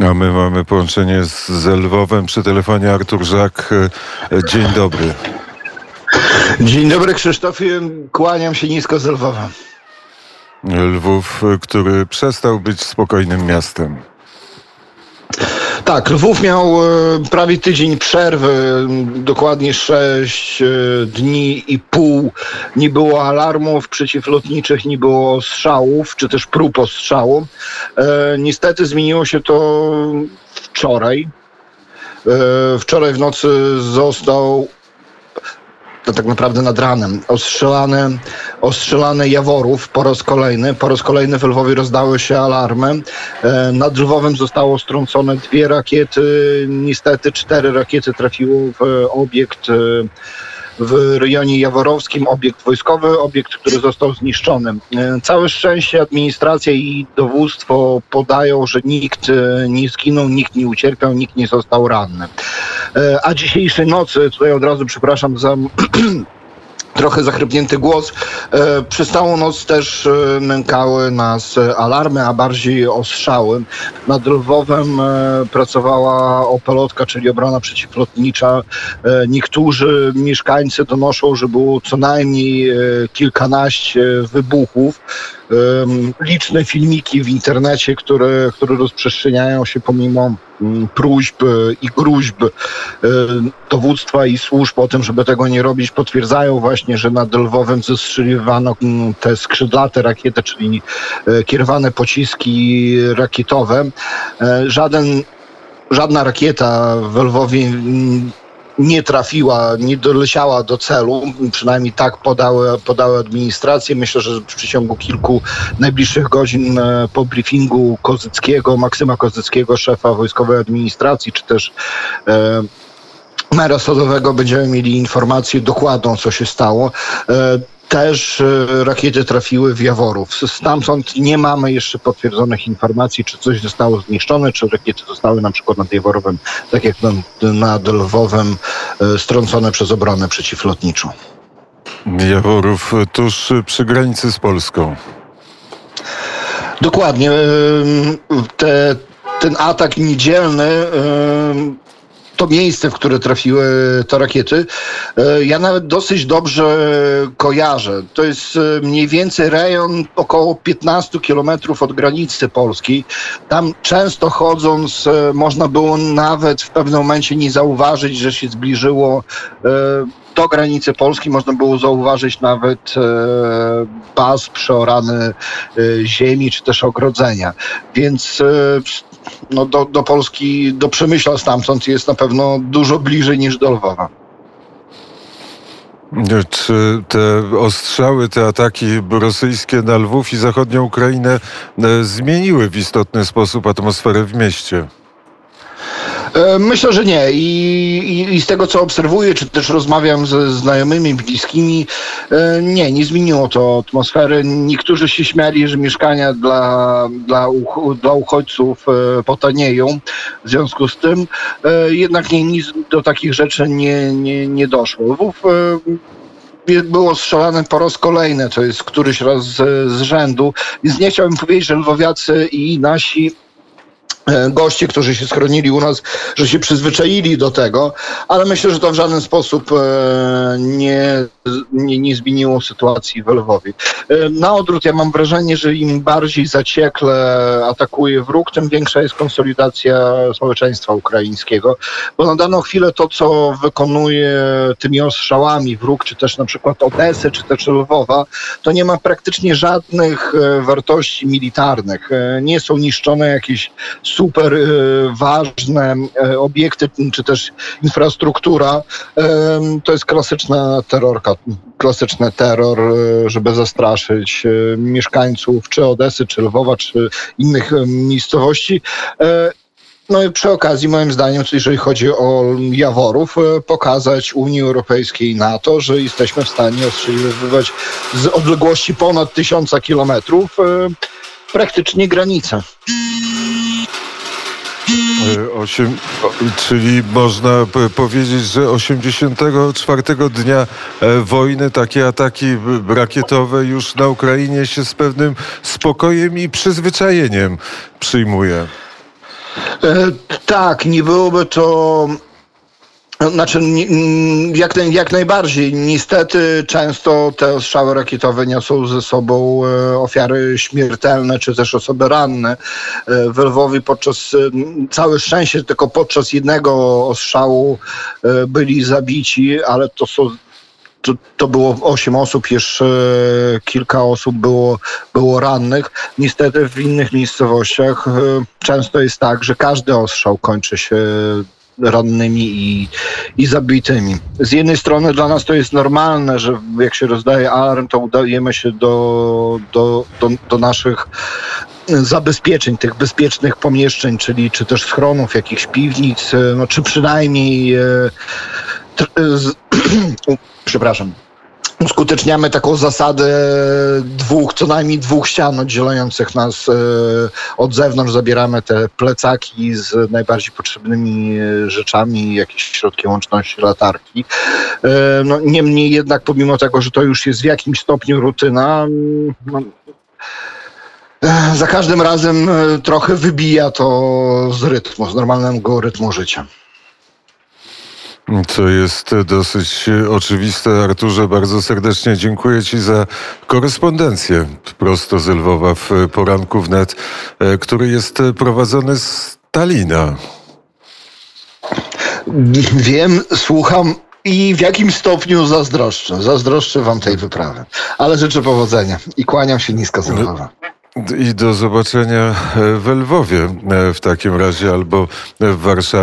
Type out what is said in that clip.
A my mamy połączenie z, z Lwowem przy telefonie Artur Żak. Dzień dobry. Dzień dobry Krzysztofie, kłaniam się nisko z Lwowa. Lwów, który przestał być spokojnym miastem. Tak, Lwów miał e, prawie tydzień przerwy, dokładnie 6 e, dni i pół. Nie było alarmów przeciwlotniczych, nie było strzałów, czy też prób ostrzału. E, niestety zmieniło się to wczoraj. Wczoraj w nocy został tak naprawdę nad ranem. Ostrzelane, ostrzelane Jaworów po raz kolejny. Po raz kolejny w Lwowie rozdały się alarmy. E, nad Lwowem zostało strącone dwie rakiety. Niestety cztery rakiety trafiły w obiekt e, w rejonie jaworowskim, obiekt wojskowy, obiekt, który został zniszczony. E, całe szczęście administracja i dowództwo podają, że nikt nie zginął, nikt nie ucierpiał, nikt nie został ranny. E, a dzisiejszej nocy, tutaj od razu przepraszam za trochę zachrypnięty głos. E, przez całą noc też e, nękały nas alarmy, a bardziej ostrzały. Nad Lwowem pracowała opelotka, czyli obrona przeciwlotnicza. Niektórzy mieszkańcy donoszą, że było co najmniej kilkanaście wybuchów liczne filmiki w internecie, które, które rozprzestrzeniają się pomimo mm, próśb e, i gruźb e, dowództwa i służb o tym, żeby tego nie robić, potwierdzają właśnie, że nad Lwowem zestrzeliwano mm, te skrzydlate rakiety, czyli e, kierowane pociski rakietowe. Żaden, żadna rakieta w Lwowie mm, nie trafiła, nie doleciała do celu, przynajmniej tak podały, podały administracje. Myślę, że w przeciągu kilku najbliższych godzin e, po briefingu Kozyckiego, Maksyma Kozyckiego, szefa wojskowej administracji, czy też e, mera Sodowego będziemy mieli informację dokładną, co się stało. E, też e, rakiety trafiły w Jaworów. Stamtąd nie mamy jeszcze potwierdzonych informacji, czy coś zostało zniszczone, czy rakiety zostały na przykład nad Jaworowem, tak jak nad Lwowem, e, strącone przez obronę przeciwlotniczą. Jaworów tuż przy granicy z Polską. Dokładnie. Te, ten atak niedzielny to miejsce, w które trafiły te rakiety, e, ja nawet dosyć dobrze kojarzę. To jest e, mniej więcej rejon około 15 kilometrów od granicy polskiej. Tam często chodząc e, można było nawet w pewnym momencie nie zauważyć, że się zbliżyło do granicy Polski można było zauważyć nawet pas przeorany ziemi czy też ogrodzenia. Więc no do, do Polski, do Przemyśla stamtąd jest na pewno dużo bliżej niż do Lwowa. Czy te ostrzały, te ataki rosyjskie na Lwów i zachodnią Ukrainę e, zmieniły w istotny sposób atmosferę w mieście? E, myślę, że nie. I, i, I, z tego, co obserwuję, czy też rozmawiam ze znajomymi, bliskimi, e, nie, nie zmieniło to atmosfery. Niektórzy się śmiali, że mieszkania dla, dla, dla uchodźców e, potanieją w związku z tym. Jednak nie, nic do takich rzeczy nie, nie, nie doszło. Lwów było strzelane po raz kolejny, to jest któryś raz z, z rzędu, więc nie chciałbym powiedzieć, że lwowiacy i nasi E, goście, którzy się schronili u nas, że się przyzwyczaili do tego, ale myślę, że to w żaden sposób e, nie, nie, nie zmieniło sytuacji w Lwowie. E, na odwrót ja mam wrażenie, że im bardziej zaciekle atakuje wróg, tym większa jest konsolidacja społeczeństwa ukraińskiego, bo na daną chwilę to, co wykonuje tymi ostrzałami wróg, czy też na przykład Odesy, czy też Lwowa, to nie ma praktycznie żadnych wartości militarnych. Nie są niszczone jakieś super e, ważne e, obiekty, czy też infrastruktura, to jest klasyczna terrorka, klasyczny terror, e, żeby zastraszyć mieszkańców czy Odesy, czy Lwowa, czy innych miejscowości. No i przy okazji, moim zdaniem, jeżeli chodzi o Jaworów, pokazać Unii Europejskiej i NATO, że jesteśmy w stanie ostrzeliwać z odległości ponad tysiąca kilometrów praktycznie granicę. Osiem, czyli można powiedzieć, że 84 dnia e, wojny takie ataki rakietowe już na Ukrainie się z pewnym spokojem i przyzwyczajeniem przyjmuje. E, tak, nie byłoby to. Znaczy, nie- mm, jak, jak najbardziej. Niestety często te ostrzały rakietowe niosą ze sobą e, ofiary śmiertelne, czy też osoby ranne. E, w Lwowie podczas, e, całe szczęście, tylko podczas jednego ostrzału byli zabici, ale to są to, to było 8 osób, jeszcze kilka osób było, było rannych. Niestety w innych miejscowościach często jest tak, że każdy ostrzał kończy się rannymi i, i zabitymi. Z jednej strony dla nas to jest normalne, że jak się rozdaje alarm, to udajemy się do, do, do, do naszych zabezpieczeń, tych bezpiecznych pomieszczeń, czyli czy też schronów, jakichś piwnic, e, no, czy przynajmniej e, tr- z, przepraszam, uskuteczniamy taką zasadę dwóch, co najmniej dwóch ścian oddzielających nas e, od zewnątrz. Zabieramy te plecaki z najbardziej potrzebnymi e, rzeczami, jakieś środki łączności, latarki. E, no, niemniej jednak, pomimo tego, że to już jest w jakimś stopniu rutyna, mm, no, za każdym razem trochę wybija to z rytmu, z normalnego rytmu życia. Co jest dosyć oczywiste. Arturze, bardzo serdecznie dziękuję Ci za korespondencję prosto z Lwowa w poranku wnet, e, który jest prowadzony z Talina. Wiem, słucham i w jakim stopniu zazdroszczę. Zazdroszczę wam tej wyprawy. Ale życzę powodzenia i kłaniam się nisko z Lwowa. I do zobaczenia w Lwowie e, w takim razie albo w Warszawie.